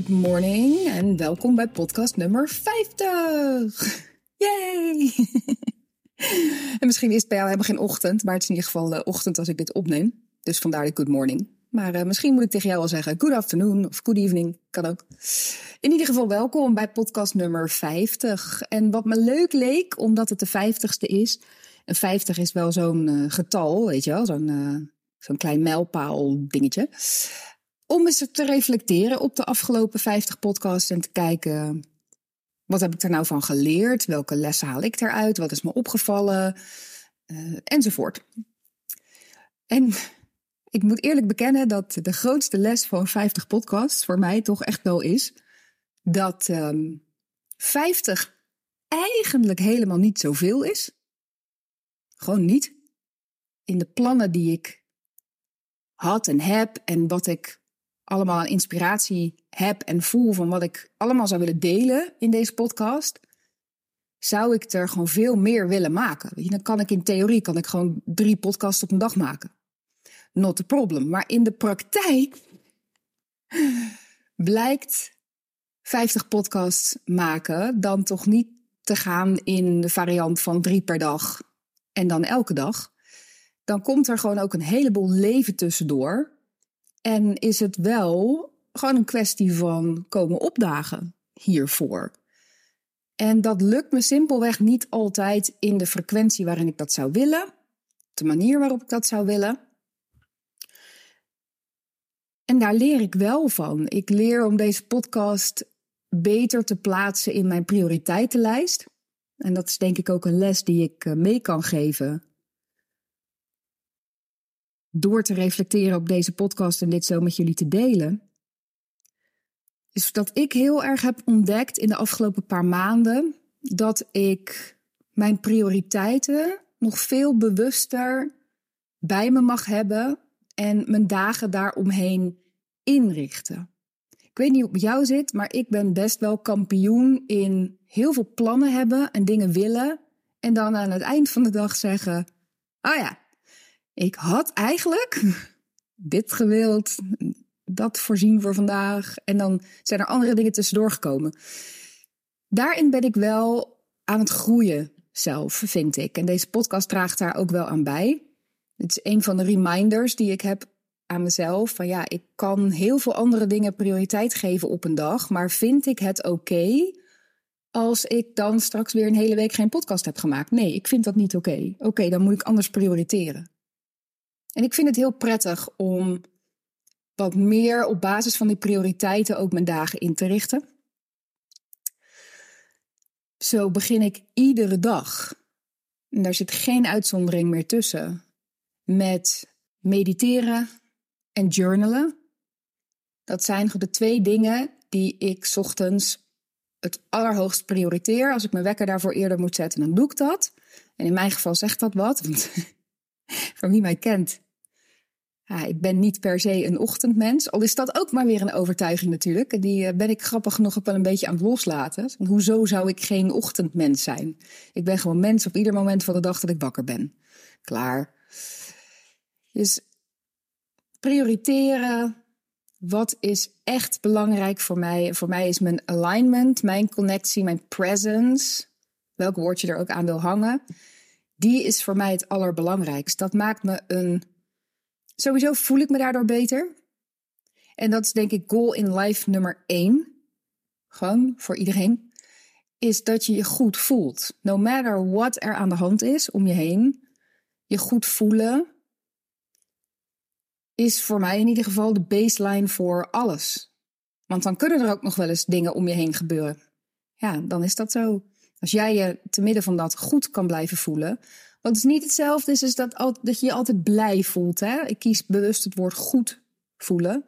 Good morning en welkom bij podcast nummer 50. Yay! en misschien is het bij jou helemaal geen ochtend, maar het is in ieder geval ochtend als ik dit opneem. Dus vandaar de good morning. Maar uh, misschien moet ik tegen jou wel zeggen good afternoon of good evening, kan ook. In ieder geval welkom bij podcast nummer 50. En wat me leuk leek, omdat het de 50ste is. En 50 is wel zo'n uh, getal, weet je wel, zo'n uh, zo'n klein mijlpaal dingetje om eens te reflecteren op de afgelopen 50 podcasts en te kijken. Wat heb ik er nou van geleerd? Welke lessen haal ik eruit? Wat is me opgevallen? Uh, enzovoort. En ik moet eerlijk bekennen dat de grootste les van 50 podcasts voor mij toch echt wel is dat um, ehm, 50 eigenlijk helemaal niet zoveel is. Gewoon niet. In de plannen die ik had en heb en wat ik allemaal inspiratie heb en voel van wat ik allemaal zou willen delen in deze podcast, zou ik er gewoon veel meer willen maken. Dan kan ik in theorie kan ik gewoon drie podcasts op een dag maken. Not a problem. Maar in de praktijk blijkt 50 podcasts maken dan toch niet te gaan in de variant van drie per dag en dan elke dag. Dan komt er gewoon ook een heleboel leven tussendoor en is het wel gewoon een kwestie van komen opdagen hiervoor. En dat lukt me simpelweg niet altijd in de frequentie waarin ik dat zou willen, de manier waarop ik dat zou willen. En daar leer ik wel van. Ik leer om deze podcast beter te plaatsen in mijn prioriteitenlijst. En dat is denk ik ook een les die ik eh, mee kan geven door te reflecteren op deze podcast en dit zo met jullie te delen, is dat ik heel erg heb ontdekt in de afgelopen paar maanden dat ik mijn prioriteiten nog veel bewuster bij me mag hebben en mijn dagen daaromheen inrichten. Ik weet niet hoe het jou zit, maar ik ben best wel kampioen in heel veel plannen hebben en dingen willen. En dan aan het eind van de dag zeggen: Oh ja, ik had eigenlijk dit gewild, dat voorzien voor vandaag. En dan zijn er andere dingen tussendoor gekomen. Daarin ben ik wel aan het groeien zelf, vind ik. En deze podcast draagt daar ook wel aan bij. Het is een van de reminders die ik heb aan mezelf. Van ja, ik kan heel veel andere dingen prioriteit geven op een dag. Maar vind ik het oké als ik dan straks weer een hele week geen podcast heb gemaakt? Nee, ik vind dat niet oké. Oké, dan moet ik anders prioriteren. En ik vind het heel prettig om wat meer op basis van die prioriteiten ook mijn dagen in te richten. Zo begin ik iedere dag, en daar zit geen uitzondering meer tussen, met mediteren en journalen. Dat zijn de twee dingen die ik ochtends het allerhoogst prioriteer. Als ik mijn wekker daarvoor eerder moet zetten, dan doe ik dat. En in mijn geval zegt dat wat, want wie mij kent, ik ben niet per se een ochtendmens. Al is dat ook maar weer een overtuiging natuurlijk. Die eh, ben ik grappig genoeg ook wel een beetje aan het loslaten. Hoezo zou ik geen ochtendmens zijn? Ik ben gewoon mens op ieder moment van de dag dat ik wakker ben. Klaar. Dus prioriteren. Wat is echt belangrijk voor mij? Voor mij is mijn alignment, mijn connectie, mijn presence. Welk woord je er ook aan wil hangen die is voor mij het allerbelangrijkst. Dat maakt me een. Sowieso voel ik me daardoor beter. En dat is denk ik goal in life nummer één. Gewoon voor iedereen. Is dat je je goed voelt. No matter what er aan de hand is om je heen. Je goed voelen is voor mij in ieder geval de baseline voor alles. Want dan kunnen er ook nog wel eens dingen om je heen gebeuren. Ja, dan is dat zo. Als jij je te midden van dat goed kan blijven voelen. Want het is niet hetzelfde is, is dat, dat je je altijd blij voelt. Hè? Ik kies bewust het woord goed voelen.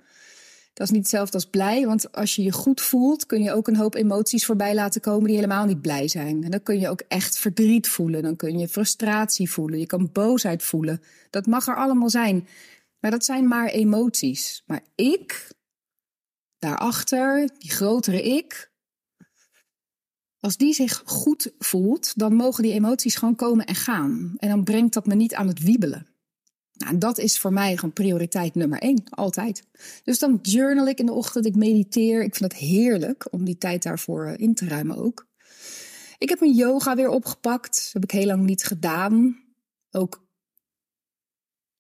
Dat is niet hetzelfde als blij, want als je je goed voelt, kun je ook een hoop emoties voorbij laten komen die helemaal niet blij zijn. En dan kun je ook echt verdriet voelen, dan kun je frustratie voelen, je kan boosheid voelen. Dat mag er allemaal zijn. Maar dat zijn maar emoties. Maar ik, daarachter, die grotere ik, als die zich goed voelt, dan mogen die emoties gewoon komen en gaan. En dan brengt dat me niet aan het wiebelen. Nou, dat is voor mij gewoon prioriteit nummer één, altijd. Dus dan journal ik in de ochtend, ik mediteer. Ik vind het heerlijk om die tijd daarvoor eh, in te ruimen ook. Ik heb mijn yoga weer opgepakt. Dat heb ik heel lang niet gedaan. Ook,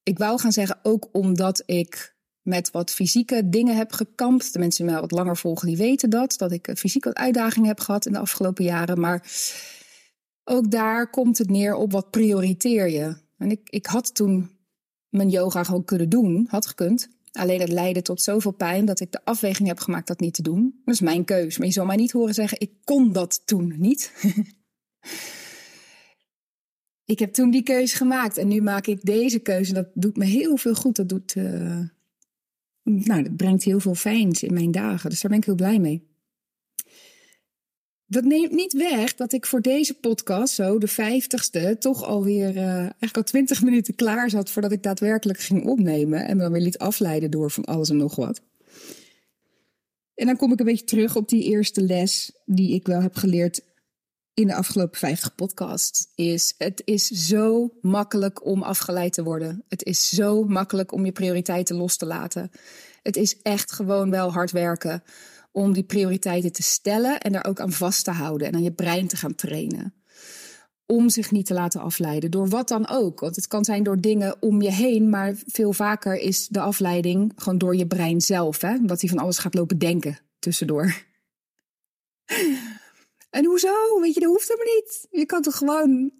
ik wou gaan zeggen, ook omdat ik met wat fysieke dingen heb gekampt. De mensen die mij wat langer volgen, die weten dat. Dat ik fysiek wat uitdagingen heb gehad in de afgelopen jaren. Maar ook daar komt het neer op wat prioriteer je. En ik, ik had toen mijn yoga gewoon kunnen doen, had gekund. Alleen het leidde tot zoveel pijn dat ik de afweging heb gemaakt dat niet te doen. Dat is mijn keus. Maar je zal mij niet horen zeggen, ik kon dat toen niet. ik heb toen die keuze gemaakt en nu maak ik deze keuze. Dat doet me heel veel goed. Dat, doet, uh, nou, dat brengt heel veel fijns in mijn dagen. Dus daar ben ik heel blij mee. Dat neemt niet weg dat ik voor deze podcast, zo de vijftigste, toch alweer uh, eigenlijk al twintig minuten klaar zat voordat ik daadwerkelijk ging opnemen. En me dan weer liet afleiden door van alles en nog wat. En dan kom ik een beetje terug op die eerste les die ik wel heb geleerd in de afgelopen 50 podcasts. Is het is zo makkelijk om afgeleid te worden. Het is zo makkelijk om je prioriteiten los te laten. Het is echt gewoon wel hard werken om die prioriteiten te stellen en daar ook aan vast te houden en aan je brein te gaan trainen. Om zich niet te laten afleiden door wat dan ook. Want het kan zijn door dingen om je heen, maar veel vaker is de afleiding gewoon door je brein zelf. Hè? Omdat hij van alles gaat lopen denken tussendoor. En hoezo? Weet je, dat hoeft helemaal niet. Je kan toch gewoon,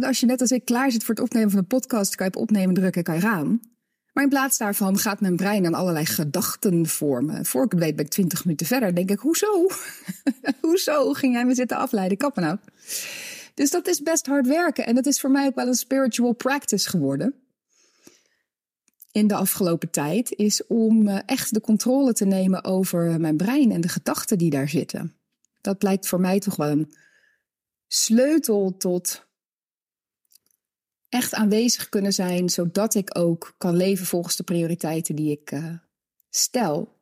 als je net als ik klaar zit voor het opnemen van een podcast, kan je op opnemen drukken, kan je gaan. Maar in plaats daarvan gaat mijn brein aan allerlei gedachten vormen. Voor ik weet ben ik twintig minuten verder. denk ik, hoezo? hoezo ging jij me zitten afleiden? Kappen nou. Dus dat is best hard werken. En dat is voor mij ook wel een spiritual practice geworden. In de afgelopen tijd. Is om eh, echt de controle te nemen over mijn brein en de gedachten die daar zitten. Dat blijkt voor mij toch wel een sleutel tot echt aanwezig kunnen zijn, zodat ik ook kan leven volgens de prioriteiten die ik uh, stel.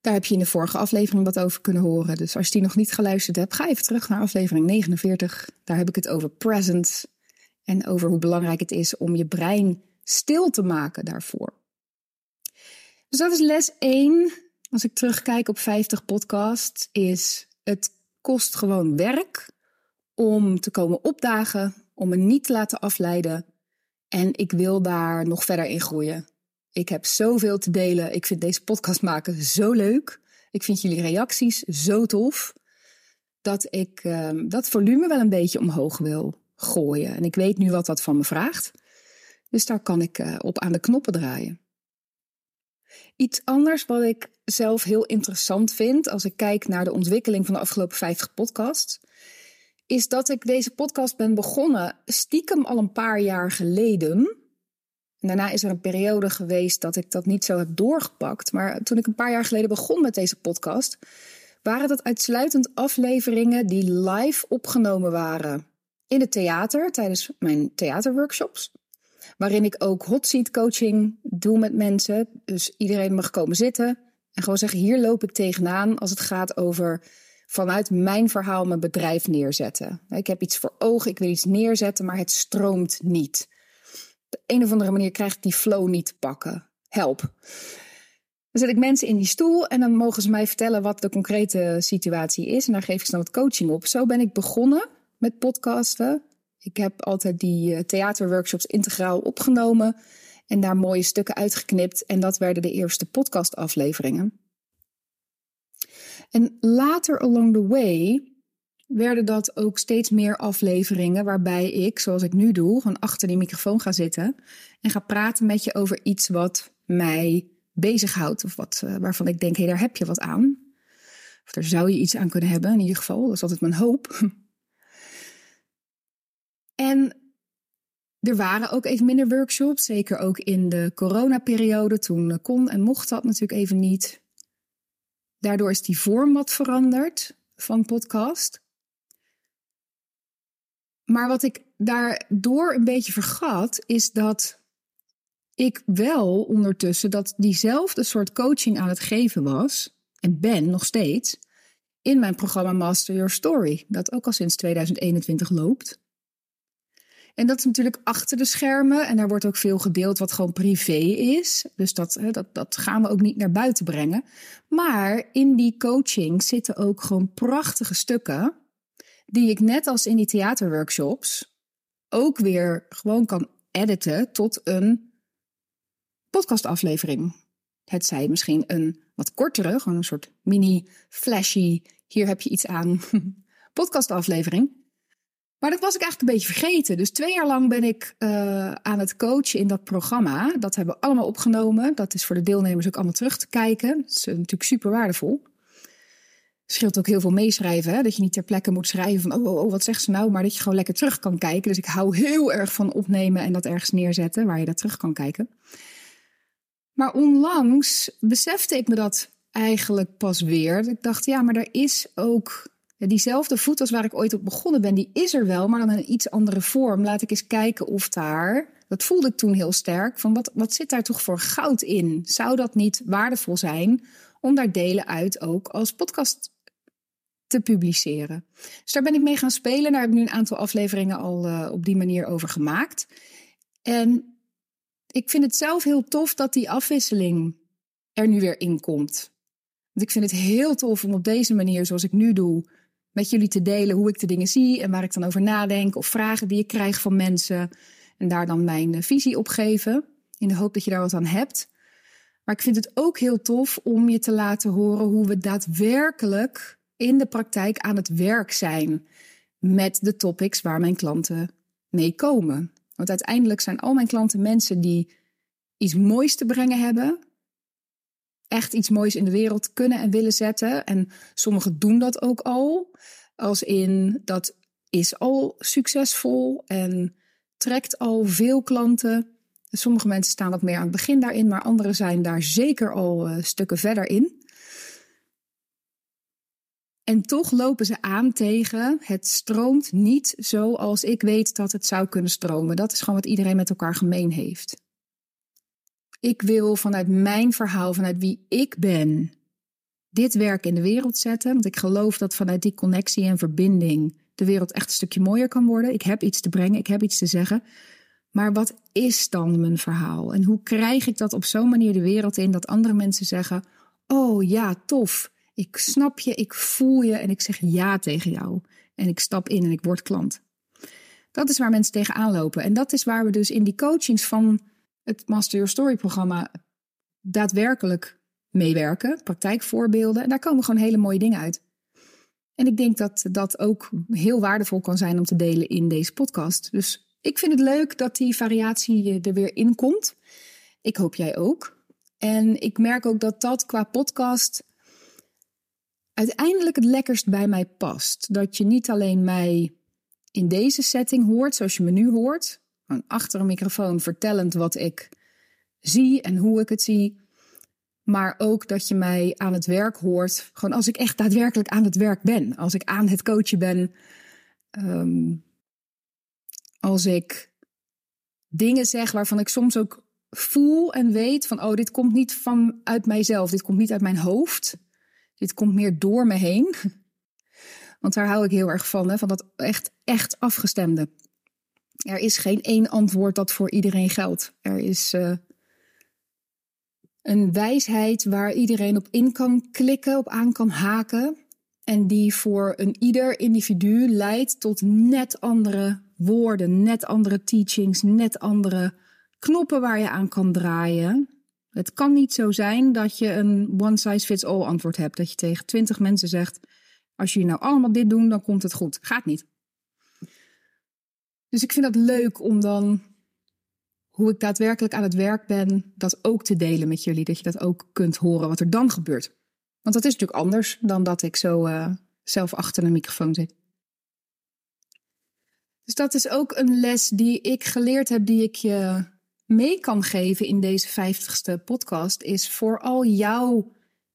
Daar heb je in de vorige aflevering wat over kunnen horen. Dus als je die nog niet geluisterd hebt, ga even terug naar aflevering 49. Daar heb ik het over presence en over hoe belangrijk het is om je brein stil te maken daarvoor. Dus dat is les 1. Als ik terugkijk op 50 podcasts, is het kost gewoon werk om te komen opdagen, om me niet te laten afleiden. En ik wil daar nog verder in groeien. Ik heb zoveel te delen. Ik vind deze podcast maken zo leuk. Ik vind jullie reacties zo tof. Dat ik uh, dat volume wel een beetje omhoog wil gooien. En ik weet nu wat dat van me vraagt. Dus daar kan ik uh, op aan de knoppen draaien. Iets anders wat ik zelf heel interessant vind als ik kijk naar de ontwikkeling van de afgelopen 50 podcasts, is dat ik deze podcast ben begonnen stiekem al een paar jaar geleden. En daarna is er een periode geweest dat ik dat niet zo heb doorgepakt. Maar toen ik een paar jaar geleden begon met deze podcast, waren dat uitsluitend afleveringen die live opgenomen waren in het theater tijdens mijn theaterworkshops. Waarin ik ook hot seat coaching doe met mensen. Dus iedereen mag komen zitten en gewoon zeggen: hier loop ik tegenaan als het gaat over vanuit mijn verhaal mijn bedrijf neerzetten. Ik heb iets voor ogen, ik wil iets neerzetten, maar het stroomt niet. Op de een of andere manier krijg ik die flow niet te pakken. Help. Dan zet ik mensen in die stoel en dan mogen ze mij vertellen wat de concrete situatie is. En daar geef ik ze dan wat coaching op. Zo ben ik begonnen met podcasten. Ik heb altijd die eh, theaterworkshops integraal opgenomen en daar mooie stukken uitgeknipt. En dat werden de eerste podcastafleveringen. En later along the way werden dat ook steeds meer afleveringen waarbij ik, zoals ik nu doe, gewoon achter die microfoon ga zitten en ga praten met je over iets wat mij bezighoudt of wat, uh, waarvan ik denk, hé, hey, daar heb je wat aan. Of daar zou je iets aan kunnen hebben, in ieder geval. Dat is altijd mijn hoop. En er waren ook even minder workshops, zeker ook in de coronaperiode. Toen kon en mocht dat natuurlijk even niet. Daardoor is die vorm wat veranderd van podcast. Maar wat ik daardoor een beetje vergat, is dat ik wel ondertussen dat diezelfde soort coaching aan het geven was, en ben nog steeds, in mijn programma Master Your Story, dat ook al sinds 2021 loopt. En dat is natuurlijk achter de schermen. En daar wordt ook veel gedeeld wat gewoon privé is. Dus dat, dat, dat gaan we ook niet naar buiten brengen. Maar in die coaching zitten ook gewoon prachtige stukken. Die ik net als in die theaterworkshops ook weer gewoon kan editen tot een podcastaflevering. Het zij misschien een wat kortere, gewoon een soort mini flashy, hier heb je iets aan podcastaflevering. Maar dat was ik eigenlijk een beetje vergeten. Dus twee jaar lang ben ik uh, aan het coachen in dat programma. Dat hebben we allemaal opgenomen. Dat is voor de deelnemers ook allemaal terug te kijken. Dat is natuurlijk super waardevol. Scheelt ook heel veel meeschrijven. Hè? Dat je niet ter plekke moet schrijven van oh, oh, oh, wat zegt ze nou? Maar dat je gewoon lekker terug kan kijken. Dus ik hou heel erg van opnemen en dat ergens neerzetten waar je dat terug kan kijken. Maar onlangs besefte ik me dat eigenlijk pas weer. Ik dacht, ja, maar er is ook diezelfde voet als waar ik ooit op begonnen ben, die is er wel, maar dan in een iets andere vorm. Laat ik eens kijken of daar, dat voelde ik toen heel sterk, van wat, wat zit daar toch voor goud in? Zou dat niet waardevol zijn om daar delen uit ook als podcast te publiceren? Dus daar ben ik mee gaan spelen. Daar heb ik nu een aantal afleveringen al uh, op die manier over gemaakt. En ik vind het zelf heel tof dat die afwisseling er nu weer in komt. Want ik vind het heel tof om op deze manier, zoals ik nu doe, met jullie te delen hoe ik de dingen zie en waar ik dan over nadenk. Of vragen die ik krijg van mensen. En daar dan mijn eh, visie op geven. In de hoop dat je daar wat aan hebt. Maar ik vind het ook heel tof om je te laten horen hoe we daadwerkelijk in de praktijk aan het werk zijn. Met de topics waar mijn klanten mee komen. Want uiteindelijk zijn al mijn klanten mensen die iets moois te brengen hebben. Echt iets moois in de wereld kunnen en willen zetten. En sommigen doen dat ook al. Als in dat is al succesvol en trekt al veel klanten. Sommige mensen staan wat meer aan het begin daarin, maar anderen zijn daar zeker al uh, stukken verder in. En toch lopen ze aan tegen het stroomt niet zoals ik weet dat het zou kunnen stromen. Dat is gewoon wat iedereen met elkaar gemeen heeft. Ik wil vanuit mijn verhaal, vanuit wie ik ben, dit werk in de wereld zetten. Want ik geloof dat vanuit die connectie en verbinding de wereld echt een stukje mooier kan worden. Ik heb iets te brengen, ik heb iets te zeggen. Maar wat is dan mijn verhaal? En hoe krijg ik dat op zo'n manier de wereld in dat andere mensen zeggen: Oh ja, tof. Ik snap je, ik voel je en ik zeg ja tegen jou. En ik stap in en ik word klant. Dat is waar mensen tegenaan lopen. En dat is waar we dus in die coachings van het Master Your Story programma daadwerkelijk meewerken, praktijkvoorbeelden. En daar komen gewoon hele mooie dingen uit. En ik denk dat dat ook heel waardevol kan zijn om te delen in deze podcast. Dus ik vind het leuk dat die variatie er weer in komt. Ik hoop jij ook. En ik merk ook dat dat qua podcast uiteindelijk het lekkerst bij mij past. Dat je niet alleen mij in deze setting hoort, zoals je me nu hoort, achter een microfoon vertellend wat ik zie en hoe ik het zie. Maar ook dat je mij aan het werk hoort. Gewoon als ik echt daadwerkelijk aan het werk ben. Als ik aan het coachen ben. Um, als ik dingen zeg waarvan ik soms ook voel en weet van... oh, dit komt niet vanuit mijzelf. Dit komt niet uit mijn hoofd. Dit komt meer door me heen. Want daar hou ik heel erg van. Hè? Van dat echt, echt afgestemde. Er is geen één antwoord dat voor iedereen geldt. Er is uh, een wijsheid waar iedereen op in kan klikken, op aan kan haken. En die voor een ieder individu leidt tot net andere woorden, net andere teachings, net andere knoppen waar je aan kan draaien. Het kan niet zo zijn dat je een one size fits all antwoord hebt. Dat je tegen twintig mensen zegt: Als jullie nou allemaal dit doen, dan komt het goed. Gaat niet. Dus ik vind dat leuk om dan hoe ik daadwerkelijk aan het werk ben, dat ook te delen met jullie. Dat je dat ook kunt horen wat er dan gebeurt. Want dat is natuurlijk anders dan dat ik zo uh, zelf achter een microfoon zit. Dus dat is ook een les die ik geleerd heb, die ik je mee kan geven in deze vijftigste podcast, is voor al jouw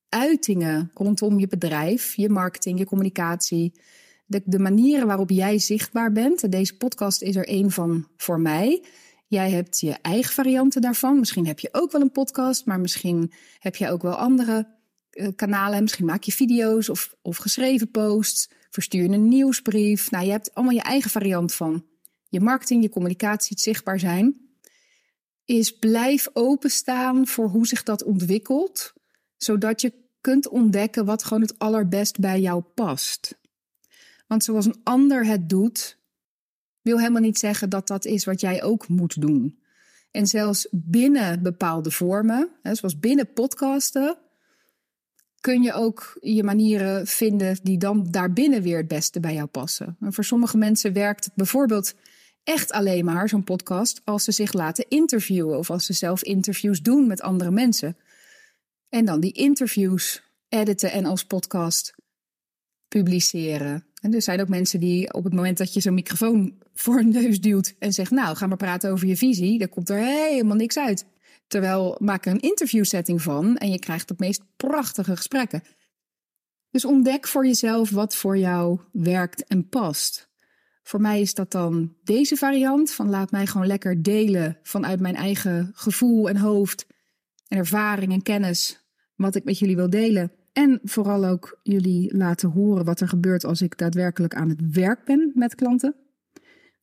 uitingen rondom je bedrijf, je marketing, je communicatie, de, de manieren waarop jij zichtbaar bent. Deze podcast is er één van voor mij. Jij hebt je eigen varianten daarvan. Misschien heb je ook wel een podcast, maar misschien heb je ook wel andere uh, kanalen. Misschien maak je video's of, of geschreven posts. Verstuur je een nieuwsbrief. Nou, je hebt allemaal je eigen variant van je marketing, je communicatie, het zichtbaar zijn, is blijf openstaan voor hoe zich dat ontwikkelt, zodat je kunt ontdekken wat gewoon het allerbest bij jou past. Want zoals een ander het doet, wil helemaal niet zeggen dat dat is wat jij ook moet doen. En zelfs binnen bepaalde vormen, zoals binnen podcasten, kun je ook je manieren vinden die dan daarbinnen weer het beste bij jou passen. En voor sommige mensen werkt het bijvoorbeeld echt alleen maar, zo'n podcast, als ze zich laten interviewen of als ze zelf interviews doen met andere mensen. En dan die interviews editen en als podcast publiceren. En er zijn ook mensen die op het moment dat je zo'n microfoon voor een neus duwt en zegt: Nou, ga maar praten over je visie, dan komt er helemaal niks uit. Terwijl maak er een interviewsetting van en je krijgt het meest prachtige gesprekken. Dus ontdek voor jezelf wat voor jou werkt en past. Voor mij is dat dan deze variant van laat mij gewoon lekker delen vanuit mijn eigen gevoel en hoofd en ervaring en kennis wat ik met jullie wil delen. En vooral ook jullie laten horen wat er gebeurt als ik daadwerkelijk aan het werk ben met klanten.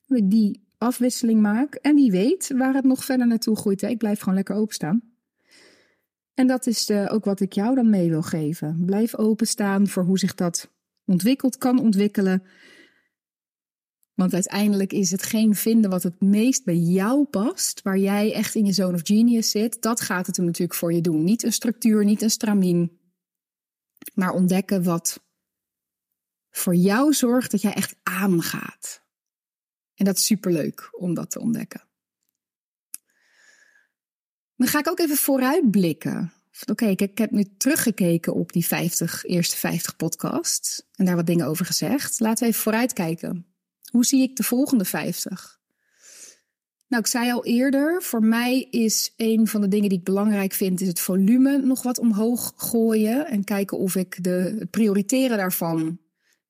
Dat ik die afwisseling maak. En wie weet waar het nog verder naartoe groeit. Ik blijf gewoon lekker openstaan. En dat is uh, ook wat ik jou dan mee wil geven. Blijf openstaan voor hoe zich dat ontwikkelt, kan ontwikkelen. Want uiteindelijk is het geen vinden wat het meest bij jou past, waar jij echt in je zone of genius zit. Dat gaat het er natuurlijk voor je doen. Niet een structuur, niet een stramien, maar ontdekken wat voor jou zorgt dat jij echt aangaat. En dat is superleuk om dat te ontdekken. Dan ga ik ook even vooruitblikken. Oké, ik, ik heb nu teruggekeken op die 50, eerste 50 podcasts en daar wat dingen over gezegd. Laten we even vooruitkijken. Hoe zie ik de volgende 50? Nou, ik zei al eerder, voor mij is een van de dingen die ik belangrijk vind, is het volume nog wat omhoog gooien en kijken of ik de, het prioriteren daarvan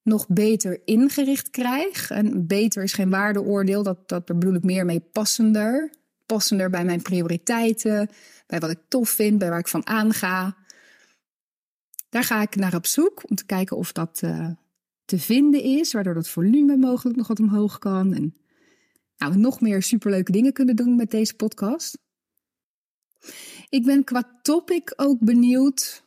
nog beter ingericht krijg. En beter is geen waardeoordeel, dat, dat bedoel ik meer mee passender. Passender bij mijn prioriteiten, bij wat ik tof vind, bij waar ik van aanga. Daar ga ik naar op zoek om te kijken of dat uh, te vinden is, waardoor dat volume mogelijk nog wat omhoog kan. En nou, nog meer superleuke dingen kunnen doen met deze podcast. Ik ben qua topic ook benieuwd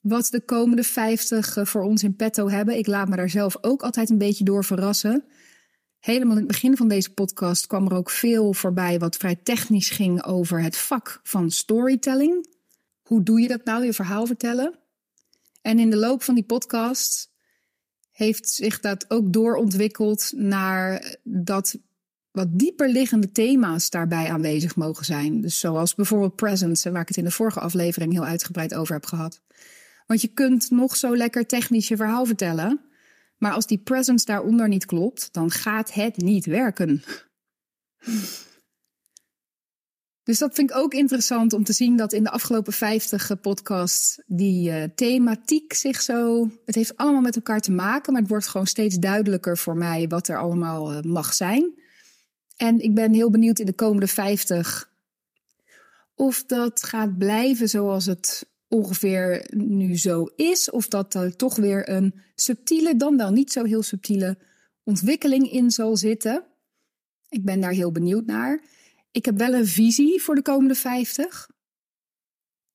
wat de komende 50 eh, voor ons in petto hebben. Ik laat me daar zelf ook altijd een beetje door verrassen. Helemaal in het begin van deze podcast kwam er ook veel voorbij wat vrij technisch ging over het vak van storytelling. Hoe doe je dat nou, je verhaal vertellen? En in de loop van die podcast heeft zich dat ook doorontwikkeld naar dat wat dieper liggende thema's daarbij aanwezig mogen zijn. Dus zoals bijvoorbeeld presence, waar ik het in de vorige aflevering heel uitgebreid over heb gehad. Want je kunt nog zo lekker technisch je verhaal vertellen. Maar als die presence daaronder niet klopt, dan gaat het niet werken. Dus dat vind ik ook interessant om te zien dat in de afgelopen 50 podcasts die uh, thematiek zich zo. Het heeft allemaal met elkaar te maken, maar het wordt gewoon steeds duidelijker voor mij wat er allemaal mag zijn. En ik ben heel benieuwd in de komende 50 of dat gaat blijven zoals het ongeveer nu zo is, of dat er toch weer een subtiele, dan wel niet zo heel subtiele ontwikkeling in zal zitten. Ik ben daar heel benieuwd naar. Ik heb wel een visie voor de komende 50.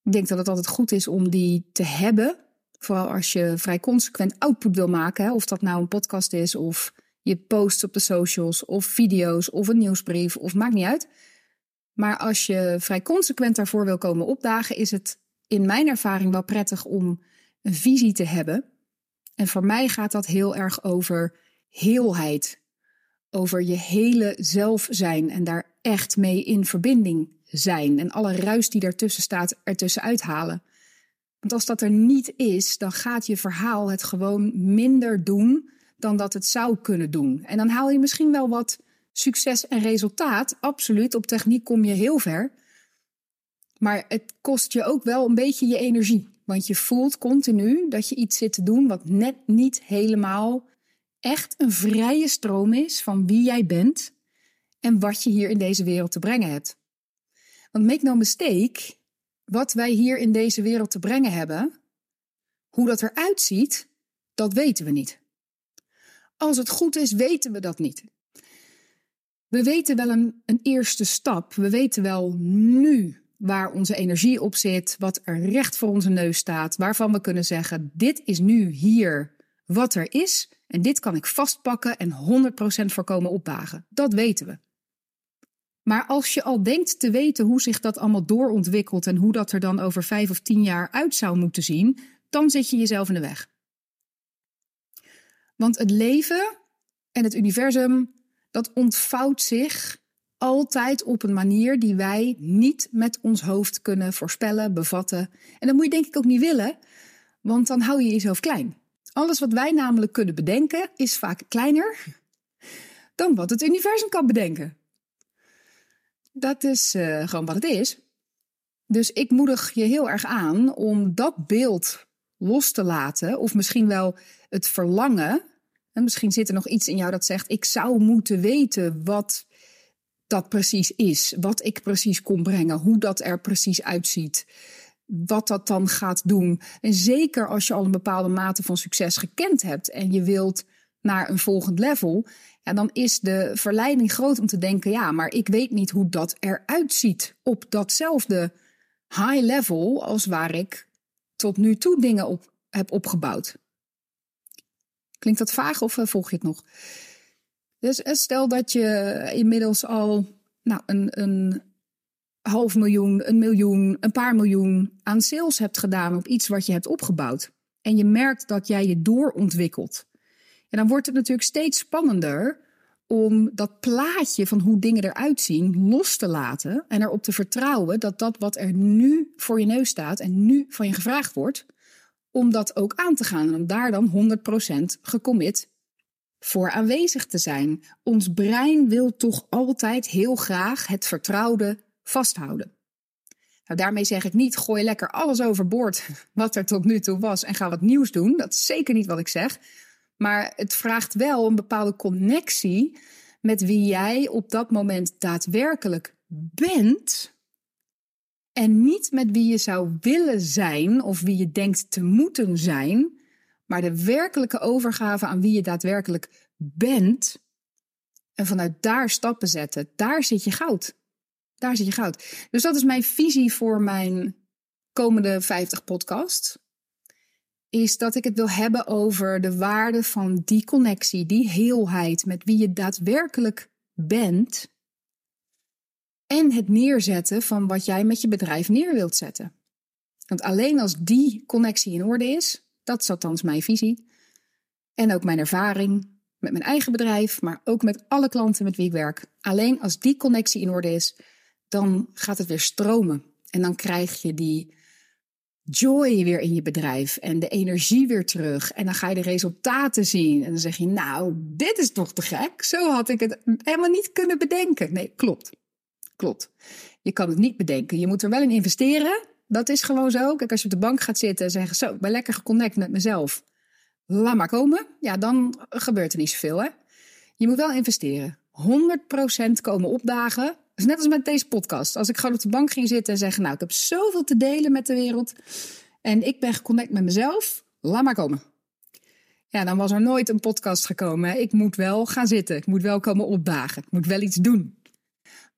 Ik denk dat het altijd goed is om die te hebben. Vooral als je vrij consequent output wil maken. Of dat nou een podcast is, of je posts op de socials, of video's, of een nieuwsbrief, of maakt niet uit. Maar als je vrij consequent daarvoor wil komen opdagen, is het in mijn ervaring wel prettig om een visie te hebben. En voor mij gaat dat heel erg over heelheid. Over je hele zelf zijn en daar echt mee in verbinding zijn. En alle ruis die daartussen staat, ertussen uithalen. Want als dat er niet is, dan gaat je verhaal het gewoon minder doen dan dat het zou kunnen doen. En dan haal je misschien wel wat succes en resultaat. Absoluut, op techniek kom je heel ver. Maar het kost je ook wel een beetje je energie. Want je voelt continu dat je iets zit te doen wat net niet helemaal echt een vrije stroom is van wie jij bent en wat je hier in deze wereld te brengen hebt. Want make no mistake, wat wij hier in deze wereld te brengen hebben, hoe dat eruit ziet, dat weten we niet. Als het goed is, weten we dat niet. We weten wel een, een eerste stap. We weten wel nu waar onze energie op zit, wat er recht voor onze neus staat, waarvan we kunnen zeggen: dit is nu hier wat er is en dit kan ik vastpakken en 100% voorkomen opdagen. Dat weten we. Maar als je al denkt te weten hoe zich dat allemaal doorontwikkelt en hoe dat er dan over vijf of tien jaar uit zou moeten zien, dan zit je jezelf in de weg. Want het leven en het universum, dat ontvouwt zich altijd op een manier die wij niet met ons hoofd kunnen voorspellen, bevatten. En dat moet je denk ik ook niet willen, want dan hou je jezelf klein. Alles wat wij namelijk kunnen bedenken is vaak kleiner dan wat het universum kan bedenken. Dat is uh, gewoon wat het is. Dus ik moedig je heel erg aan om dat beeld los te laten, of misschien wel het verlangen. En misschien zit er nog iets in jou dat zegt: ik zou moeten weten wat dat precies is, wat ik precies kon brengen, hoe dat er precies uitziet, wat dat dan gaat doen. En zeker als je al een bepaalde mate van succes gekend hebt en je wilt naar een volgend level, ja, dan is de verleiding groot om te denken: ja, maar ik weet niet hoe dat eruit ziet op datzelfde high level als waar ik tot nu toe dingen op heb opgebouwd. Klinkt dat vaag of eh, volg je het nog? Dus eh, stel dat je inmiddels al nou, een, een half miljoen, een miljoen, een paar miljoen aan sales hebt gedaan op iets wat je hebt opgebouwd. En je merkt dat jij je doorontwikkelt. En dan wordt het natuurlijk steeds spannender om dat plaatje van hoe dingen eruit zien los te laten en erop te vertrouwen dat dat wat er nu voor je neus staat en nu van je gevraagd wordt, om dat ook aan te gaan en om daar dan 100% gecommit voor aanwezig te zijn. Ons brein wil toch altijd heel graag het vertrouwde vasthouden. Nou, daarmee zeg ik niet, gooi lekker alles overboord wat er tot nu toe was en ga wat nieuws doen. Dat is zeker niet wat ik zeg. Maar het vraagt wel een bepaalde connectie met wie jij op dat moment daadwerkelijk bent. En niet met wie je zou willen zijn of wie je denkt te moeten zijn, maar de werkelijke overgave aan wie je daadwerkelijk bent. En vanuit daar stappen zetten, daar zit je goud. Daar zit je goud. Dus dat is mijn visie voor mijn komende 50 podcasts is dat ik het wil hebben over de waarde van die connectie, die heelheid met wie je daadwerkelijk bent. En het neerzetten van wat jij met je bedrijf neer wilt zetten. Want alleen als die connectie in orde is, dat is althans mijn visie. En ook mijn ervaring met mijn eigen bedrijf, maar ook met alle klanten met wie ik werk. Alleen als die connectie in orde is, dan gaat het weer stromen. En dan krijg je die joy weer in je bedrijf en de energie weer terug. En dan ga je de resultaten zien. En dan zeg je, nou, dit is toch te gek. Zo had ik het helemaal niet kunnen bedenken. Nee, klopt. Klopt. Je kan het niet bedenken. Je moet er wel in investeren. Dat is gewoon zo. Kijk, als je op de bank gaat zitten en zeggen, zo, ik ben lekker geconnect met mezelf. Laat maar komen. Ja, dan gebeurt er niet zoveel, hè. Je moet wel investeren. 100% komen opdagen net als met deze podcast. Als ik gewoon op de bank ging zitten en zeggen: Nou, ik heb zoveel te delen met de wereld. En ik ben geconnect met mezelf. Laat maar komen. Ja, dan was er nooit een podcast gekomen. Ik moet wel gaan zitten. Ik moet wel komen opdagen. Ik moet wel iets doen.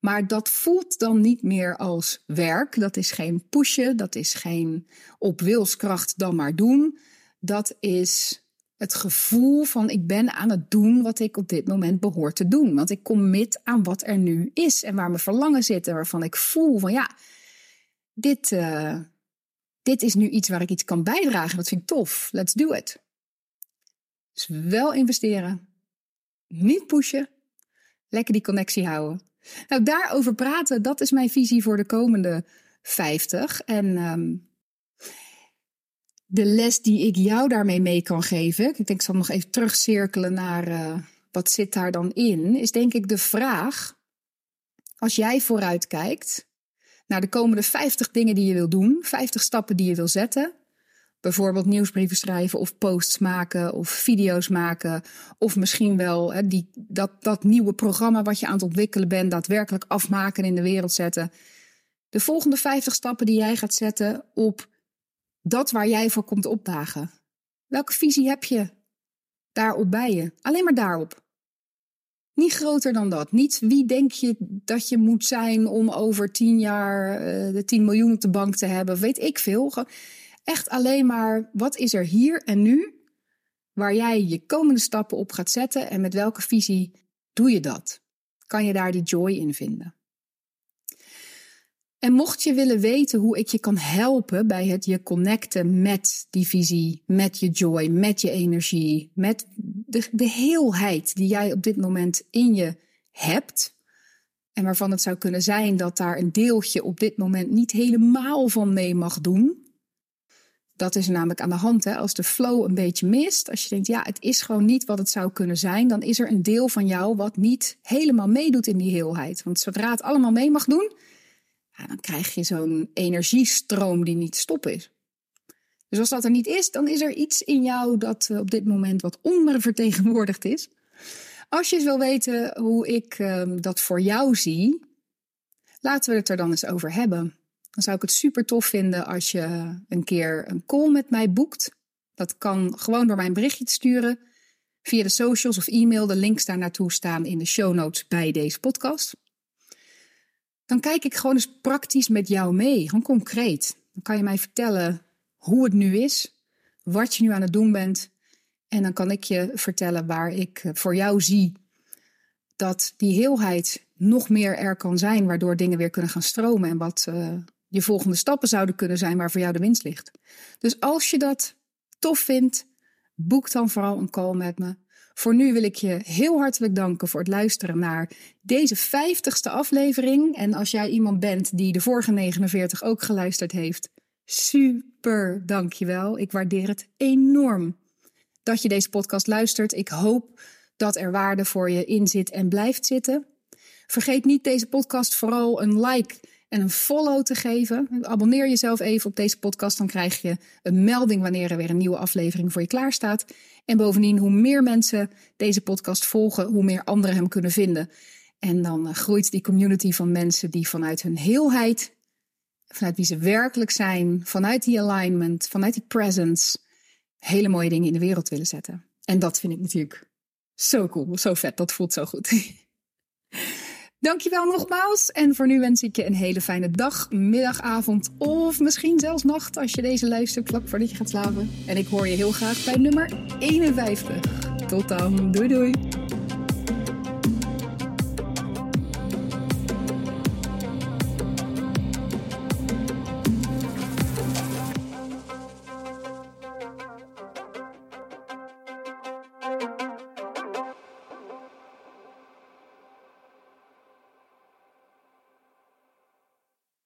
Maar dat voelt dan niet meer als werk. Dat is geen pushen. Dat is geen op wilskracht dan maar doen. Dat is het gevoel van ik ben aan het doen wat ik op dit moment behoor te doen. Want ik commit aan wat er nu is en waar mijn verlangen zit en waarvan ik voel van ja, dit, uh, dit is nu iets waar ik iets kan bijdragen. Dat vind ik tof. Let's do it. Dus wel investeren, niet pushen, lekker die connectie houden. Nou, daarover praten, dat is mijn visie voor de komende 50. En um, de les die ik jou daarmee mee kan geven, ik denk ik zal nog even terugcirkelen naar uh, wat zit daar dan in, is denk ik de vraag, als jij vooruit kijkt naar de komende 50 dingen die je wil doen, 50 stappen die je wil zetten, bijvoorbeeld nieuwsbrieven schrijven of posts maken of video's maken of misschien wel hè, die, dat, dat nieuwe programma wat je aan het ontwikkelen bent daadwerkelijk afmaken en in de wereld zetten. De volgende 50 stappen die jij gaat zetten op dat waar jij voor komt opdagen. Welke visie heb je daarop bij je? Alleen maar daarop. Niet groter dan dat. Niet wie denk je dat je moet zijn om over tien jaar uh, de 10 miljoen op de bank te hebben. Weet ik veel. Echt alleen maar wat is er hier en nu waar jij je komende stappen op gaat zetten en met welke visie doe je dat? Kan je daar die joy in vinden? En mocht je willen weten hoe ik je kan helpen bij het je connecten met die visie, met je joy, met je energie, met de, de heelheid die jij op dit moment in je hebt. En waarvan het zou kunnen zijn dat daar een deeltje op dit moment niet helemaal van mee mag doen. Dat is namelijk aan de hand. Hè? Als de flow een beetje mist, als je denkt, ja, het is gewoon niet wat het zou kunnen zijn, dan is er een deel van jou wat niet helemaal meedoet in die heelheid. Want zodra het allemaal mee mag doen, dan krijg je zo'n energiestroom die niet stop is. Dus als dat er niet is, dan is er iets in jou dat uh, op dit moment wat ondervertegenwoordigd is. Als je eens wil weten hoe ik uh, dat voor jou zie, laten we het er dan eens over hebben. Dan zou ik het super tof vinden als je een keer een call met mij boekt. Dat kan gewoon door mijn berichtje te sturen via de socials of e-mail. De links daar naartoe staan in de show notes bij deze podcast. Dan kijk ik gewoon eens praktisch met jou mee, gewoon concreet. Dan kan je mij vertellen hoe het nu is, wat je nu aan het doen bent. En dan kan ik je vertellen waar ik eh, voor jou zie dat die heelheid nog meer er kan zijn, waardoor dingen weer kunnen gaan stromen en wat uh, je volgende stappen zouden kunnen zijn waar voor jou de winst ligt. Dus als je dat tof vindt, boek dan vooral een call met me. Voor nu wil ik je heel hartelijk danken voor het luisteren naar deze vijftigste aflevering. En als jij iemand bent die de vorige 49 ook geluisterd heeft, super dankjewel. Ik waardeer het enorm dat je deze podcast luistert. Ik hoop dat er waarde voor je in zit en blijft zitten. Vergeet niet deze podcast vooral een like en een follow te geven. Abonneer jezelf even op deze podcast, dan krijg je een melding wanneer er weer een nieuwe aflevering voor je klaar staat. En bovendien, hoe meer mensen deze podcast volgen, hoe meer anderen hem kunnen vinden. En dan eh, groeit die community van mensen die vanuit hun heelheid, vanuit wie ze werkelijk zijn, vanuit die alignment, vanuit die presence, hele mooie dingen in de wereld willen zetten. En dat vind ik natuurlijk zo cool, zo vet, dat voelt zo goed. Dankjewel nogmaals. En voor nu wens ik je een hele fijne dag, middag, avond of misschien zelfs nacht als je deze luistert vlak voordat je gaat slapen. En ik hoor je heel graag bij nummer 51. Tot dan. Doei doei.